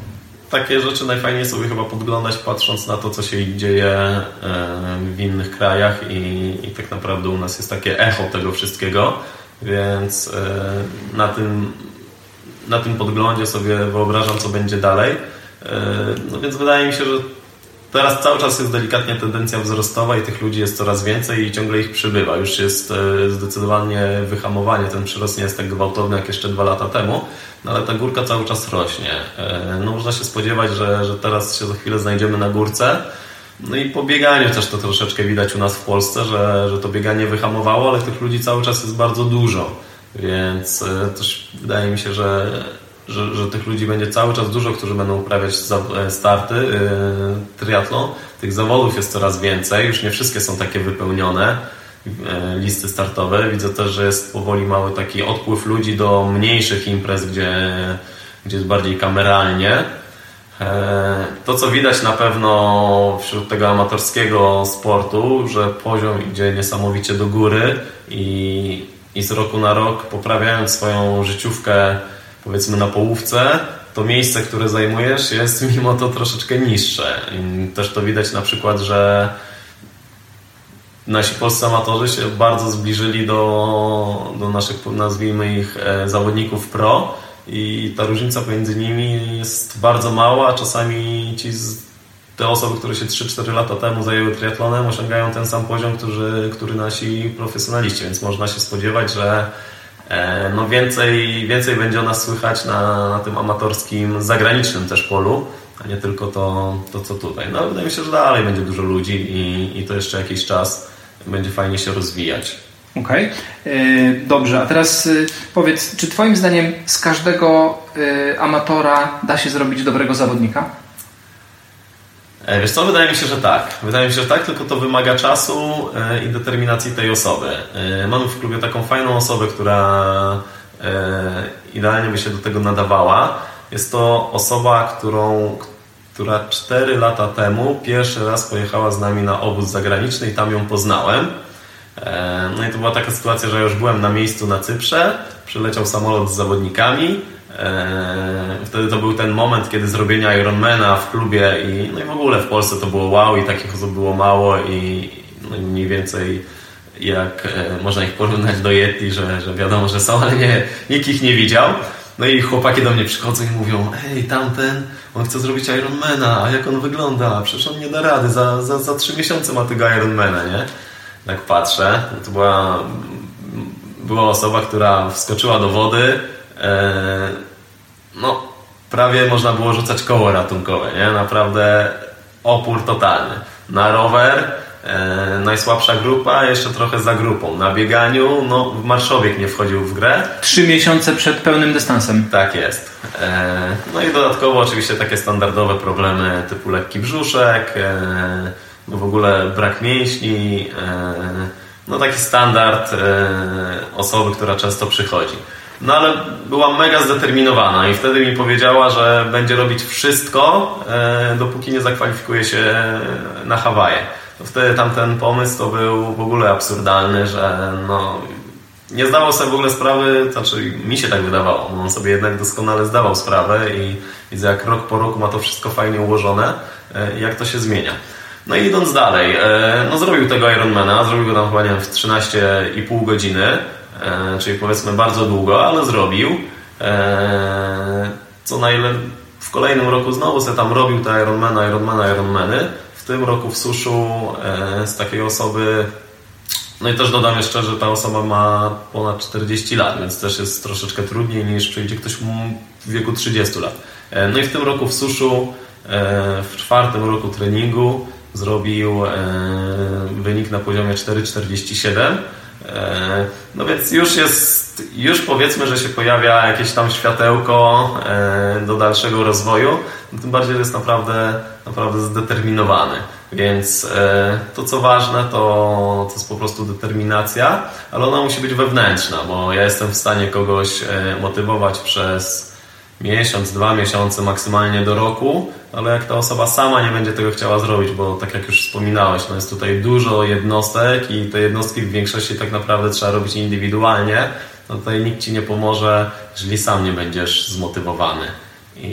takie rzeczy najfajniej sobie chyba podglądać, patrząc na to, co się dzieje e, w innych krajach i, i tak naprawdę u nas jest takie echo tego wszystkiego, więc e, na tym, na tym podglądzie sobie wyobrażam, co będzie dalej. E, no więc wydaje mi się, że Teraz cały czas jest delikatnie tendencja wzrostowa i tych ludzi jest coraz więcej i ciągle ich przybywa. Już jest e, zdecydowanie wyhamowanie, ten przyrost nie jest tak gwałtowny jak jeszcze dwa lata temu, no ale ta górka cały czas rośnie. E, no można się spodziewać, że, że teraz się za chwilę znajdziemy na górce. No i po bieganiu też to troszeczkę widać u nas w Polsce, że, że to bieganie wyhamowało, ale tych ludzi cały czas jest bardzo dużo. Więc e, też wydaje mi się, że że, że tych ludzi będzie cały czas dużo, którzy będą uprawiać e, starty, yy, triatlon. Tych zawodów jest coraz więcej, już nie wszystkie są takie wypełnione, listy startowe. Widzę też, że jest powoli mały taki odpływ ludzi do mniejszych imprez, gdzie, gdzie jest bardziej kameralnie. To, co widać na pewno wśród tego amatorskiego sportu, że poziom idzie niesamowicie do góry i, i z roku na rok poprawiając swoją życiówkę powiedzmy na połówce, to miejsce, które zajmujesz jest mimo to troszeczkę niższe. I też to widać na przykład, że nasi polscy amatorzy się bardzo zbliżyli do, do naszych, nazwijmy ich, e, zawodników pro i ta różnica pomiędzy nimi jest bardzo mała, czasami ci te osoby, które się 3-4 lata temu zajęły triatlonem, osiągają ten sam poziom, który, który nasi profesjonaliści, więc można się spodziewać, że E, no więcej, więcej będzie o nas słychać na, na tym amatorskim, zagranicznym też polu, a nie tylko to, to co tutaj. No wydaje mi się, że dalej będzie dużo ludzi i, i to jeszcze jakiś czas będzie fajnie się rozwijać. Okej, okay. E, dobrze. A teraz e, powiedz, czy Twoim zdaniem z każdego amatora da się zrobić dobrego zawodnika? E, wiesz co, wydaje mi się, że tak. Wydaje mi się, że tak, tylko to wymaga czasu e, i determinacji tej osoby. E, mamy w klubie taką fajną osobę, która idealnie by się do tego nadawała. Jest to osoba, którą, która 4 lata temu pierwszy raz pojechała z nami na obóz zagraniczny i tam ją poznałem. No i to była taka sytuacja, że już byłem na miejscu na Cyprze, przyleciał samolot z zawodnikami, wtedy to był ten moment, kiedy zrobienia Ironmana w klubie i, no i w ogóle w Polsce to było wow i takich osób było mało i no mniej więcej jak e, można ich porównać do Yeti, że, że wiadomo, że są, ale nie, nikt ich nie widział. No i chłopaki do mnie przychodzą i mówią, hej, tamten, on chce zrobić Ironmana, a jak on wygląda? Przecież on nie da rady, za, za, za trzy miesiące ma tego Ironmana, nie? Tak patrzę, to była, była osoba, która wskoczyła do wody, E, no, prawie można było rzucać koło ratunkowe, nie? Naprawdę opór totalny. Na rower e, najsłabsza grupa, jeszcze trochę za grupą. Na bieganiu, no, Marszowiek nie wchodził w grę. Trzy miesiące przed pełnym dystansem. Tak jest. E, no i dodatkowo oczywiście takie standardowe problemy typu lekki brzuszek, e, no w ogóle brak mięśni, e, no taki standard e, osoby, która często przychodzi. No ale była mega zdeterminowana i wtedy mi powiedziała, że będzie robić wszystko, e, dopóki nie zakwalifikuje się na Hawaje. Wtedy tamten pomysł to był w ogóle absurdalny, że no, nie zdawał sobie w ogóle sprawy, znaczy mi się tak wydawało, on sobie jednak doskonale zdawał sprawę i widzę jak rok po roku ma to wszystko fajnie ułożone, jak to się zmienia. No i idąc dalej, no zrobił tego Ironmana, zrobił go tam chyba nie wiem, w 13,5 godziny, czyli powiedzmy bardzo długo, ale zrobił. Co najlepiej w kolejnym roku znowu sobie tam robił te Ironmana, Ironmana, Ironmany. W tym roku w suszu e, z takiej osoby no i też dodam jeszcze, że ta osoba ma ponad 40 lat, więc też jest troszeczkę trudniej niż przyjdzie ktoś w wieku 30 lat. E, no i w tym roku w suszu, e, w czwartym roku treningu zrobił wynik na poziomie 4,47 E, no więc już jest, już powiedzmy, że się pojawia jakieś tam światełko e, do dalszego rozwoju, no tym bardziej jest naprawdę, naprawdę zdeterminowany. Więc e, to co ważne, to, to jest po prostu determinacja, ale ona musi być wewnętrzna, bo ja jestem w stanie kogoś motywować przez miesiąc, dwa miesiące, maksymalnie do roku, ale jak ta osoba sama nie będzie tego chciała zrobić, bo tak jak już wspominałeś, no jest tutaj dużo jednostek i te jednostki w większości tak naprawdę trzeba robić indywidualnie, no tutaj nikt Ci nie pomoże, jeżeli sam nie będziesz zmotywowany. I,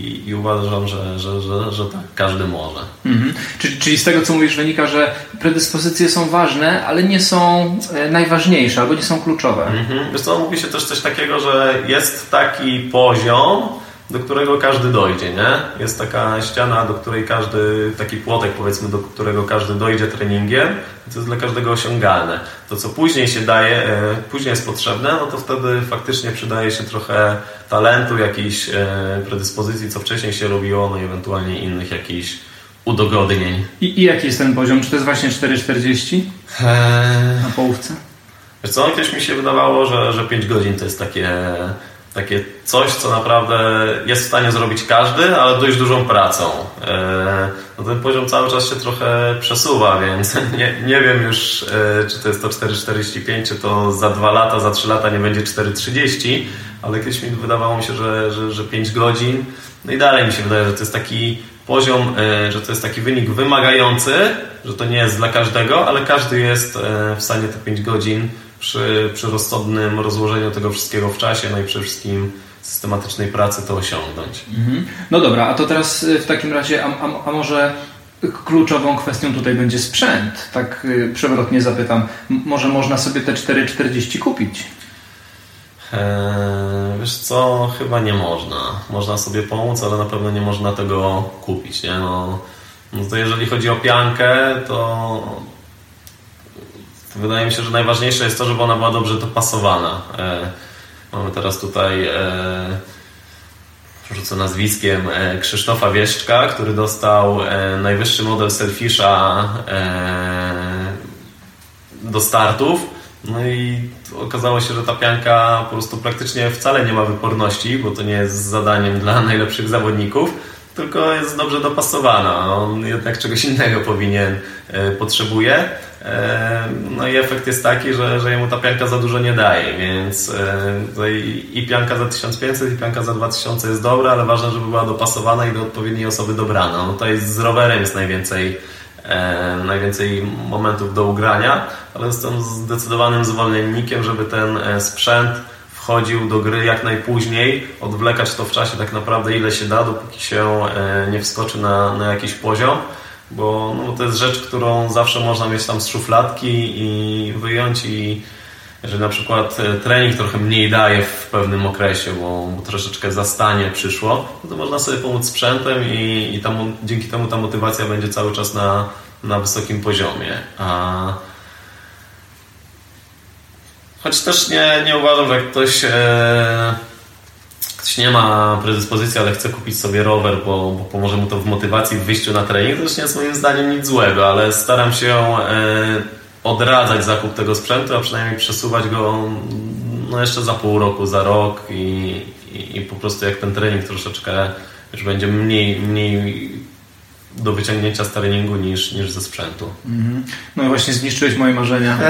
i, i uważam, że, że, że, że tak, każdy może. Mhm. Czyli, czyli z tego, co mówisz, wynika, że predyspozycje są ważne, ale nie są e, najważniejsze albo nie są kluczowe. Mhm. Wiesz co, mówi się też coś takiego, że jest taki poziom, do którego każdy dojdzie, nie? Jest taka ściana, do której każdy, taki płotek powiedzmy, do którego każdy dojdzie treningiem, to jest dla każdego osiągalne. To, co później się daje, e, później jest potrzebne, no to wtedy faktycznie przydaje się trochę talentu, jakiejś e, predyspozycji, co wcześniej się robiło, no i ewentualnie innych jakichś udogodnień. I, I jaki jest ten poziom? Czy to jest właśnie 4,40 eee... na połówce? Wiesz co, kiedyś mi się wydawało, że, że 5 godzin to jest takie takie coś, co naprawdę jest w stanie zrobić każdy, ale dość dużą pracą. E, no ten poziom cały czas się trochę przesuwa, więc nie, nie wiem już, e, czy to jest to 4,45, czy to za 2 lata, za 3 lata nie będzie 4,30, ale kiedyś mi wydawało mi się, że, że, że 5 godzin. No i dalej mi się wydaje, że to jest taki poziom, e, że to jest taki wynik wymagający, że to nie jest dla każdego, ale każdy jest w stanie te 5 godzin przy, przy rozsądnym rozłożeniu tego wszystkiego w czasie, no i przede wszystkim systematycznej pracy to osiągnąć. Mhm. No dobra, a to teraz y, w takim razie, a, a, a może kluczową kwestią tutaj będzie sprzęt? Tak y, przewrotnie zapytam, może można sobie te 4,40 kupić? Eee, wiesz co, chyba nie można. Można sobie pomóc, ale na pewno nie można tego kupić. Nie? No, no to jeżeli chodzi o piankę, to Wydaje mi się, że najważniejsze jest to, żeby ona była dobrze dopasowana. E, mamy teraz tutaj e, rzucę nazwiskiem e, Krzysztofa Wieszczka, który dostał najwyższy model Selfisha do startów. No i okazało się, że ta pianka po prostu praktycznie wcale nie ma wyporności, bo to nie jest zadaniem dla najlepszych zawodników, tylko jest dobrze dopasowana. On jednak czegoś innego powinien, potrzebuje. No i efekt jest taki, że, że jemu ta pianka za dużo nie daje, więc i pianka za 1500 i pianka za 2000 jest dobra, ale ważne, żeby była dopasowana i do odpowiedniej osoby dobrana. No to jest z rowerem jest najwięcej, najwięcej momentów do ugrania, ale jestem zdecydowanym zwolennikiem, żeby ten e, sprzęt wchodził do gry jak najpóźniej, odwlekać to w czasie tak naprawdę ile się da, dopóki się e, nie wskoczy na, na jakiś poziom bo no, to jest rzecz, którą zawsze można mieć tam z szufladki i wyjąć i jeżeli na przykład e, trening trochę mniej daje w pewnym okresie, bo, bo troszeczkę zastanie przyszło, no to można sobie pomóc sprzętem i, i tam, dzięki temu ta motywacja będzie cały czas na, na wysokim poziomie. A... Choć też nie, nie uważam, że jak ktoś e ktoś nie ma predyspozycji, ale chce kupić sobie rower, bo, bo pomoże mu to w motywacji, w wyjściu na trening, to też nie jest moim zdaniem nic złego, ale staram się e, odradzać zakup tego sprzętu, a przynajmniej przesuwać go no jeszcze za pół roku, za rok i, i, i po prostu jak ten trening troszeczkę już będzie mniej, mniej do wyciągnięcia z treningu niż, niż ze sprzętu. Mhm. No i właśnie zniszczyłeś moje marzenia.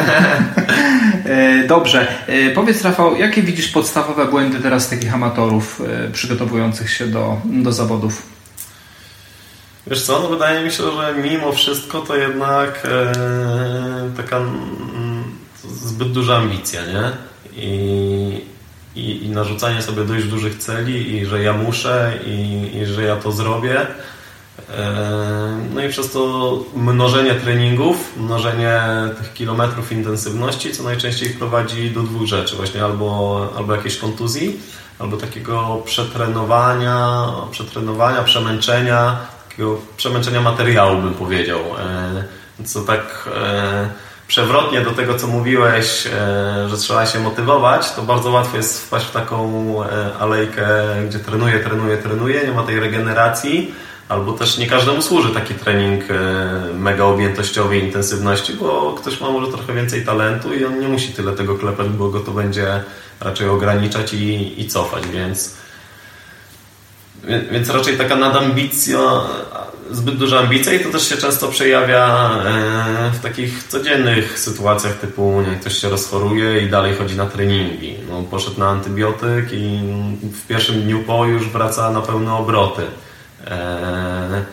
E, dobrze. E, powiedz Rafał, jakie widzisz podstawowe błędy teraz takich amatorów e, przygotowujących się do, do zawodów? Wiesz co, no wydaje mi się, że mimo wszystko to jednak e, taka zbyt duża ambicja, nie? I, i, i narzucanie sobie dość dużych celi i że ja muszę i, i że ja to zrobię. E, no i przez to mnożenie treningów, mnożenie tych kilometrów intensywności, co najczęściej prowadzi do dwóch rzeczy, właśnie albo, albo jakiejś kontuzji, albo takiego przetrenowania, przetrenowania, przemęczenia, takiego przemęczenia materiału bym powiedział. E, co tak e, przewrotnie do tego, co mówiłeś, że trzeba się motywować, to bardzo łatwo jest wpaść w taką alejkę, gdzie trenuję, trenuję, trenuję, nie ma tej regeneracji, Albo też nie każdemu służy taki trening e, mega objętościowy intensywności, bo ktoś ma może trochę więcej talentu i on nie musi tyle tego klepać, bo go to będzie raczej ograniczać i, i cofać, więc więc raczej taka nadambicja, zbyt duża ambicja i to też się często przejawia e, w takich codziennych sytuacjach typu nie, ktoś się rozchoruje i dalej chodzi na treningi. No, poszedł na antybiotyk i w pierwszym dniu po już wraca na pełne obroty. E,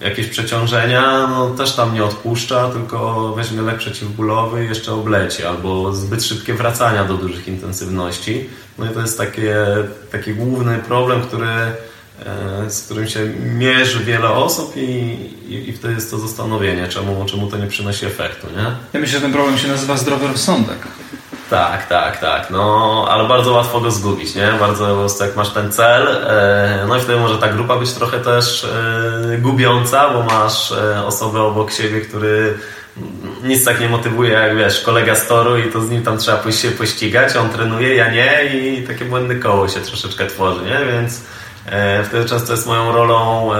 jakieś przeciążenia, no też tam nie odpuszcza, tylko weźmie lek przeciwbólowy i jeszcze obleci, albo zbyt szybkie wracania do dużych intensywności. No i to jest takie, taki główny problem, który, e, z którym się mierzy wiele osób i, i, i jest to zastanowienie, czemu, czemu to nie przynosi efektu. Nie? Ja myślę, że ten problem się nazywa zdrowy rozsądek. Tak, tak, tak. No, ale bardzo łatwo go zgubić, nie? Bardzo po prostu jak masz ten cel, e, no i wtedy może ta grupa być trochę też e, gubiąca, bo masz e, osobę obok siebie, który nic tak nie motywuje jak wiesz, kolega z toru i to z nim tam trzeba pójść się pościgać, on trenuje, ja nie i takie błędne koło się troszeczkę tworzy, nie? Więc wtedy często jest moją rolą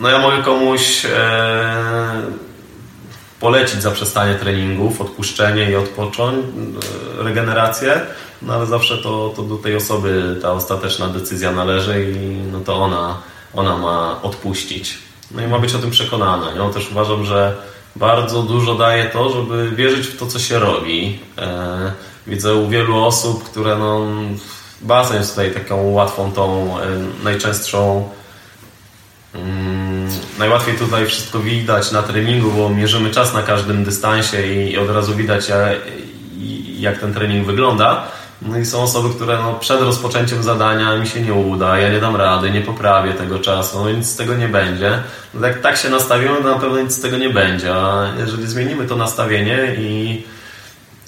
no ja mogę komuś polecić zaprzestanie treningów, odpuszczenie i odpocząć, e, regenerację, no ale zawsze to, to do tej osoby ta ostateczna decyzja należy i no to ona, ona ma odpuścić. No i ma być o tym przekonana. Ja też uważam, że bardzo dużo daje to, żeby wierzyć w to, co się robi. E, widzę u wielu osób, które no, basen jest tutaj taką łatwą, tą e, najczęstszą mm, najłatwiej tutaj wszystko widać na treningu, bo mierzymy czas na każdym dystansie i od razu widać jak ten trening wygląda. No i są osoby, które no, przed rozpoczęciem zadania mi się nie uda, ja nie dam rady, nie poprawię tego czasu, no nic z tego nie będzie. No jak tak się nastawimy, to na pewno nic z tego nie będzie. A jeżeli zmienimy to nastawienie i,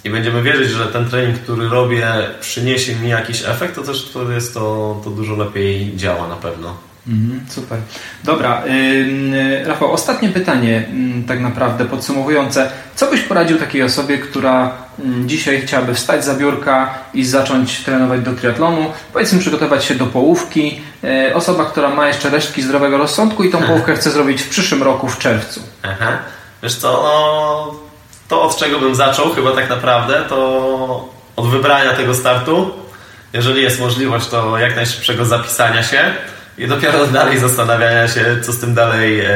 i będziemy wierzyć, że ten trening, który robię, przyniesie mi jakiś efekt, to też wtedy jest to, to dużo lepiej działa na pewno. Mhm, super. Dobra, yy, Rafał, ostatnie pytanie, yy, tak naprawdę podsumowujące. Co byś poradził takiej osobie, która yy, dzisiaj chciałaby wstać za biurka i zacząć trenować do triatlonu, powiedzmy przygotować się do połówki, y, osoba, która ma jeszcze resztki zdrowego rozsądku i tą połówkę chce zrobić w przyszłym roku w czerwcu? Aha. Wiesz co, no, to od czego bym zaczął chyba tak naprawdę, to od wybrania tego startu. Jeżeli jest możliwość, to jak najszybszego zapisania się i dopiero dalej zastanawiania się, co z tym dalej e,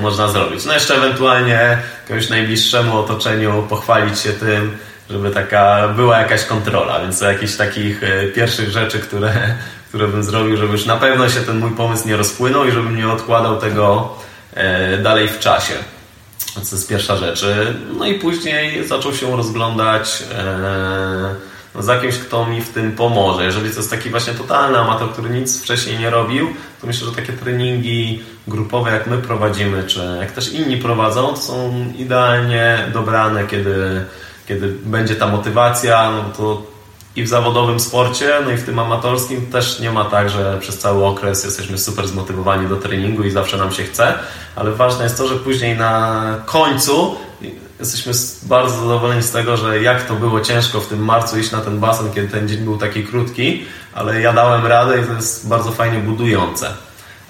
można zrobić. No jeszcze ewentualnie jakiemuś najbliższemu otoczeniu pochwalić się tym, żeby taka była jakaś kontrola, więc jakichś takich e, pierwszych rzeczy, które, które bym zrobił, żeby już na pewno się ten mój pomysł nie rozpłynął i żebym nie odkładał tego e, dalej w czasie. To jest pierwsza rzecz. No i później zaczął się rozglądać e, no, za kimś, kto mi w tym pomoże. Jeżeli to jest taki właśnie totalny amator, który nic wcześniej nie robił, to myślę, że takie treningi grupowe, jak my prowadzimy, czy jak też inni prowadzą, to są idealnie dobrane, kiedy, kiedy będzie ta motywacja, no to i w zawodowym sporcie, no i w tym amatorskim też nie ma tak, że przez cały okres jesteśmy super zmotywowani do treningu i zawsze nam się chce, ale ważne jest to, że później na końcu jesteśmy bardzo zadowoleni z tego, że jak to było ciężko w tym marcu iść na ten basen, kiedy ten dzień był taki krótki, ale ja dałem radę i to jest bardzo fajnie budujące.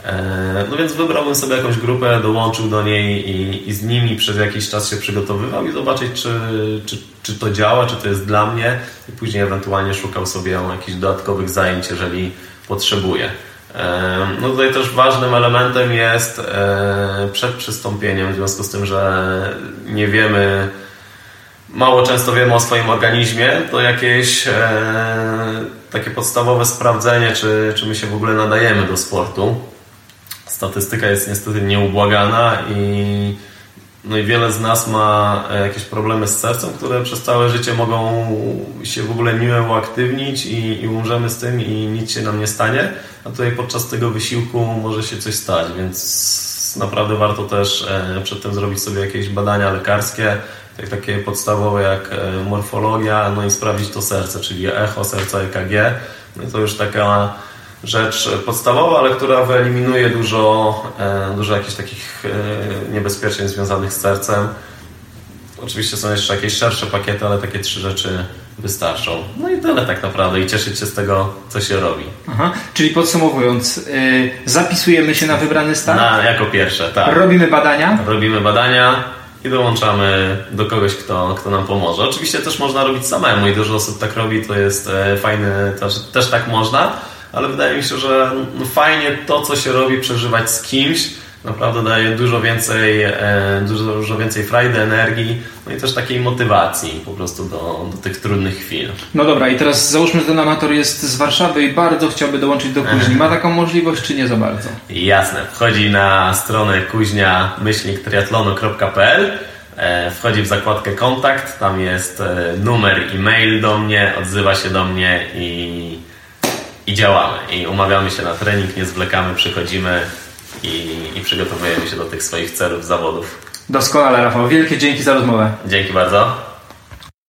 E, no więc wybrałbym sobie jakąś grupę, dołączył do niej i, i z nimi przez jakiś czas się przygotowywał i zobaczyć, czy, czy, czy to działa, czy to jest dla mnie i później ewentualnie szukał sobie jakichś dodatkowych zajęć, jeżeli potrzebuję. No tutaj też ważnym elementem jest e, przed przystąpieniem, w związku z tym, że nie wiemy, mało często wiemy o swoim organizmie, to jakieś e, takie podstawowe sprawdzenie, czy, czy my się w ogóle nadajemy do sportu. Statystyka jest niestety nieubłagana i No i wiele z nas ma e, jakieś problemy z sercem, które przez całe życie mogą się w ogóle nie uaktywnić i, i umrzemy z tym i nic się nam nie stanie, a tutaj podczas tego wysiłku może się coś stać, więc naprawdę warto też e, przed tym zrobić sobie jakieś badania lekarskie, tak takie podstawowe jak e, morfologia, no i sprawdzić to serce, czyli echo serca EKG. No to już taka rzecz podstawowa, ale która wyeliminuje dużo, e, dużo jakichś takich e, niebezpieczeń związanych z sercem. Oczywiście są jeszcze jakieś szersze pakiety, ale takie trzy rzeczy wystarczą. No i tyle tak naprawdę i cieszyć się z tego, co się robi. Aha, czyli podsumowując, yy, zapisujemy się na wybrany stan? Na, jako pierwsze, tak. Robimy badania? Robimy badania i dołączamy do kogoś, kto, kto nam pomoże. Oczywiście też można robić samemu i dużo osób tak robi, to jest fajne, też, też tak można ale wydaje mi się, że fajnie to, co się robi, przeżywać z kimś, naprawdę daje dużo więcej, e, dużo, dużo więcej frajdy, energii, no i też takiej motywacji po prostu do, do tych trudnych chwil. No dobra, i teraz załóżmy, że ten amator jest z Warszawy i bardzo chciałby dołączyć do kuźni. Ma taką możliwość, czy nie za bardzo? Jasne. Wchodzi na stronę kuźnia-triatlonu.pl e, Wchodzi w zakładkę kontakt, tam jest e, numer e-mail do mnie, odzywa się do mnie i i działamy. I umawiamy się na trening, nie zwlekamy, przychodzimy i, i przygotowujemy się do tych swoich celów, zawodów. Doskonale, Rafał. Wielkie dzięki za rozmowę. Dzięki bardzo.